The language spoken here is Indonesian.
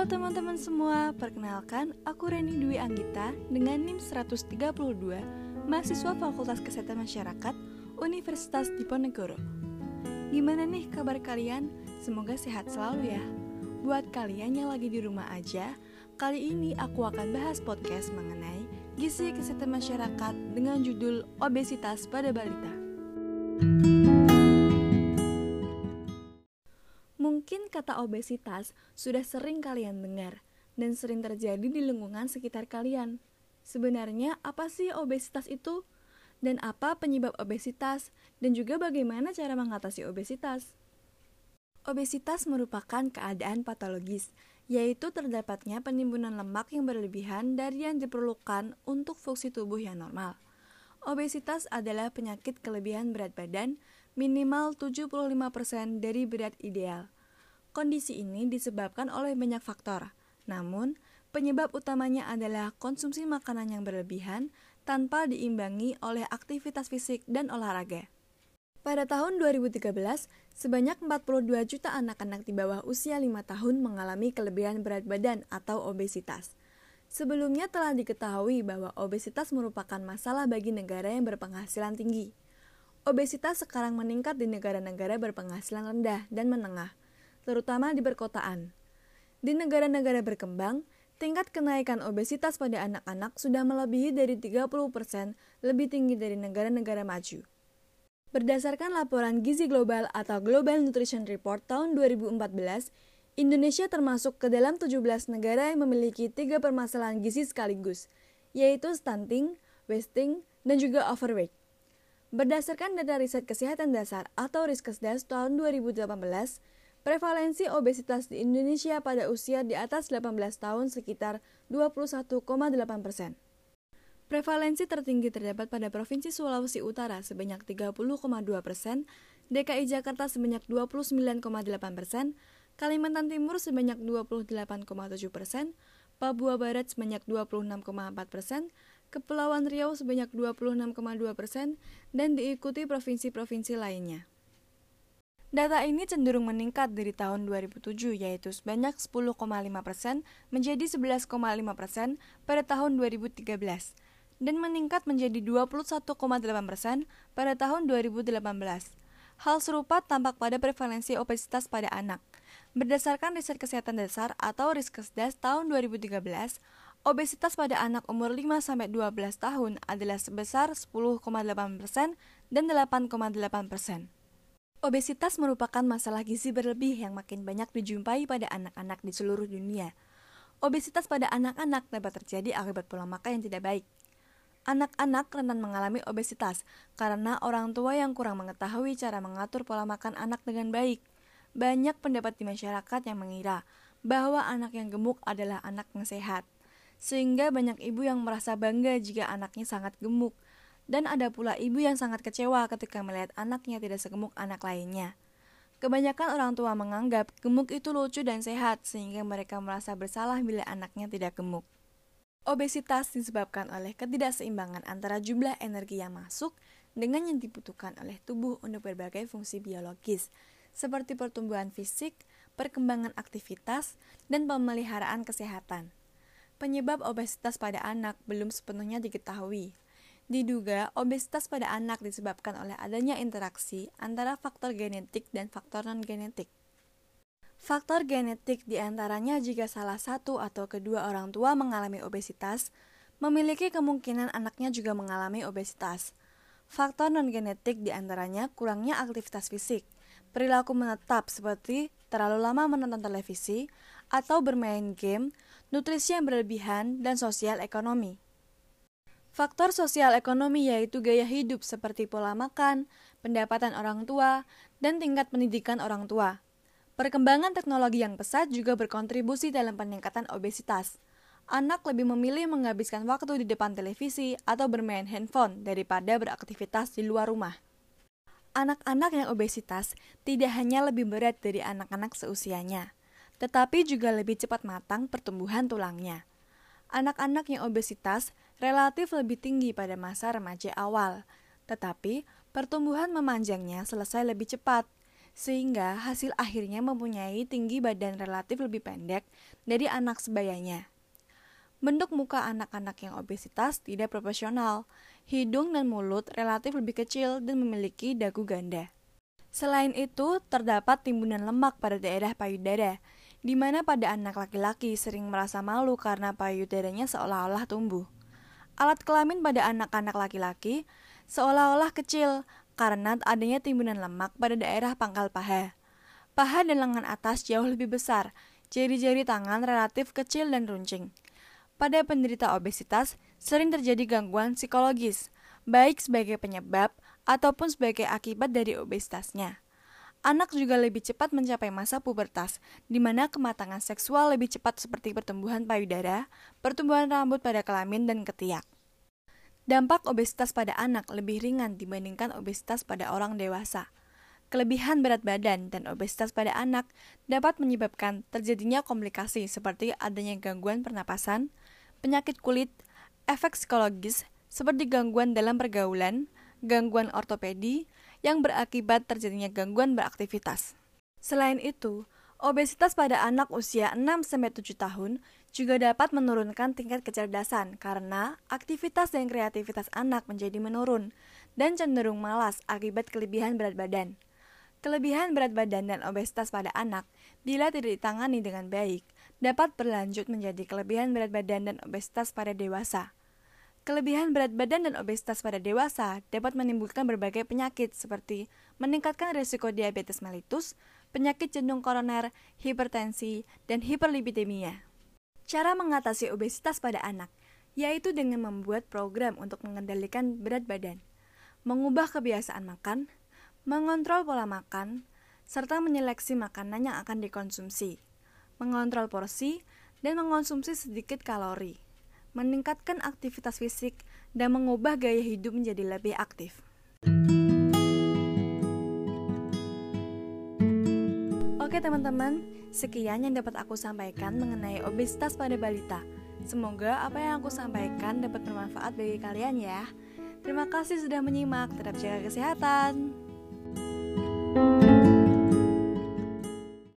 Halo teman-teman semua, perkenalkan aku Reni Dwi Anggita dengan NIM 132, mahasiswa Fakultas Kesehatan Masyarakat Universitas Diponegoro. Gimana nih kabar kalian? Semoga sehat selalu ya. Buat kalian yang lagi di rumah aja, kali ini aku akan bahas podcast mengenai gizi kesehatan masyarakat dengan judul obesitas pada balita. Mungkin kata obesitas sudah sering kalian dengar dan sering terjadi di lingkungan sekitar kalian. Sebenarnya apa sih obesitas itu? Dan apa penyebab obesitas? Dan juga bagaimana cara mengatasi obesitas? Obesitas merupakan keadaan patologis, yaitu terdapatnya penimbunan lemak yang berlebihan dari yang diperlukan untuk fungsi tubuh yang normal. Obesitas adalah penyakit kelebihan berat badan minimal 75% dari berat ideal. Kondisi ini disebabkan oleh banyak faktor, namun penyebab utamanya adalah konsumsi makanan yang berlebihan tanpa diimbangi oleh aktivitas fisik dan olahraga. Pada tahun 2013, sebanyak 42 juta anak-anak di bawah usia 5 tahun mengalami kelebihan berat badan atau obesitas. Sebelumnya telah diketahui bahwa obesitas merupakan masalah bagi negara yang berpenghasilan tinggi. Obesitas sekarang meningkat di negara-negara berpenghasilan rendah dan menengah, terutama di perkotaan. Di negara-negara berkembang, tingkat kenaikan obesitas pada anak-anak sudah melebihi dari 30% lebih tinggi dari negara-negara maju. Berdasarkan laporan Gizi Global atau Global Nutrition Report tahun 2014, Indonesia termasuk ke dalam 17 negara yang memiliki tiga permasalahan gizi sekaligus, yaitu stunting, wasting, dan juga overweight. Berdasarkan data riset kesehatan dasar atau Riskesdas tahun 2018, prevalensi obesitas di Indonesia pada usia di atas 18 tahun sekitar 21,8 persen. Prevalensi tertinggi terdapat pada Provinsi Sulawesi Utara sebanyak 30,2 persen, DKI Jakarta sebanyak 29,8 persen, Kalimantan Timur sebanyak 28,7 persen, Papua Barat sebanyak 26,4 persen, Kepulauan Riau sebanyak 26,2 persen, dan diikuti provinsi-provinsi lainnya. Data ini cenderung meningkat dari tahun 2007 yaitu sebanyak 10,5 persen menjadi 11,5 persen pada tahun 2013 dan meningkat menjadi 21,8 persen pada tahun 2018. Hal serupa tampak pada prevalensi obesitas pada anak. Berdasarkan riset kesehatan dasar atau Riskesdas tahun 2013, Obesitas pada anak umur 5-12 tahun adalah sebesar 10,8% dan 8,8%. Obesitas merupakan masalah gizi berlebih yang makin banyak dijumpai pada anak-anak di seluruh dunia. Obesitas pada anak-anak dapat terjadi akibat pola makan yang tidak baik. Anak-anak rentan mengalami obesitas karena orang tua yang kurang mengetahui cara mengatur pola makan anak dengan baik. Banyak pendapat di masyarakat yang mengira bahwa anak yang gemuk adalah anak yang sehat sehingga banyak ibu yang merasa bangga jika anaknya sangat gemuk, dan ada pula ibu yang sangat kecewa ketika melihat anaknya tidak segemuk anak lainnya. Kebanyakan orang tua menganggap gemuk itu lucu dan sehat, sehingga mereka merasa bersalah bila anaknya tidak gemuk. Obesitas disebabkan oleh ketidakseimbangan antara jumlah energi yang masuk dengan yang dibutuhkan oleh tubuh untuk berbagai fungsi biologis, seperti pertumbuhan fisik, perkembangan aktivitas, dan pemeliharaan kesehatan. Penyebab obesitas pada anak belum sepenuhnya diketahui. Diduga, obesitas pada anak disebabkan oleh adanya interaksi antara faktor genetik dan faktor non-genetik. Faktor genetik di antaranya jika salah satu atau kedua orang tua mengalami obesitas, memiliki kemungkinan anaknya juga mengalami obesitas. Faktor non-genetik di antaranya kurangnya aktivitas fisik, perilaku menetap seperti terlalu lama menonton televisi, atau bermain game, nutrisi yang berlebihan, dan sosial ekonomi. Faktor sosial ekonomi yaitu gaya hidup seperti pola makan, pendapatan orang tua, dan tingkat pendidikan orang tua. Perkembangan teknologi yang pesat juga berkontribusi dalam peningkatan obesitas. Anak lebih memilih menghabiskan waktu di depan televisi atau bermain handphone daripada beraktivitas di luar rumah. Anak-anak yang obesitas tidak hanya lebih berat dari anak-anak seusianya, tetapi juga lebih cepat matang pertumbuhan tulangnya. Anak-anak yang obesitas relatif lebih tinggi pada masa remaja awal, tetapi pertumbuhan memanjangnya selesai lebih cepat, sehingga hasil akhirnya mempunyai tinggi badan relatif lebih pendek dari anak sebayanya. Bentuk muka anak-anak yang obesitas tidak proporsional. Hidung dan mulut relatif lebih kecil dan memiliki dagu ganda. Selain itu, terdapat timbunan lemak pada daerah payudara, di mana pada anak laki-laki sering merasa malu karena payudaranya seolah-olah tumbuh. Alat kelamin pada anak-anak laki-laki seolah-olah kecil karena adanya timbunan lemak pada daerah pangkal paha. Paha dan lengan atas jauh lebih besar, jari-jari tangan relatif kecil dan runcing. Pada penderita obesitas, sering terjadi gangguan psikologis, baik sebagai penyebab ataupun sebagai akibat dari obesitasnya. Anak juga lebih cepat mencapai masa pubertas, di mana kematangan seksual lebih cepat seperti pertumbuhan payudara, pertumbuhan rambut pada kelamin, dan ketiak. Dampak obesitas pada anak lebih ringan dibandingkan obesitas pada orang dewasa. Kelebihan berat badan dan obesitas pada anak dapat menyebabkan terjadinya komplikasi seperti adanya gangguan pernapasan, penyakit kulit, efek psikologis seperti gangguan dalam pergaulan, gangguan ortopedi, yang berakibat terjadinya gangguan beraktivitas. Selain itu, obesitas pada anak usia 6-7 tahun juga dapat menurunkan tingkat kecerdasan karena aktivitas dan kreativitas anak menjadi menurun dan cenderung malas akibat kelebihan berat badan. Kelebihan berat badan dan obesitas pada anak, bila tidak ditangani dengan baik, dapat berlanjut menjadi kelebihan berat badan dan obesitas pada dewasa. Kelebihan berat badan dan obesitas pada dewasa dapat menimbulkan berbagai penyakit seperti meningkatkan risiko diabetes mellitus, penyakit jantung koroner, hipertensi, dan hiperlipidemia. Cara mengatasi obesitas pada anak yaitu dengan membuat program untuk mengendalikan berat badan, mengubah kebiasaan makan, mengontrol pola makan, serta menyeleksi makanan yang akan dikonsumsi, mengontrol porsi, dan mengonsumsi sedikit kalori meningkatkan aktivitas fisik, dan mengubah gaya hidup menjadi lebih aktif. Oke teman-teman, sekian yang dapat aku sampaikan mengenai obesitas pada balita. Semoga apa yang aku sampaikan dapat bermanfaat bagi kalian ya. Terima kasih sudah menyimak, tetap jaga kesehatan.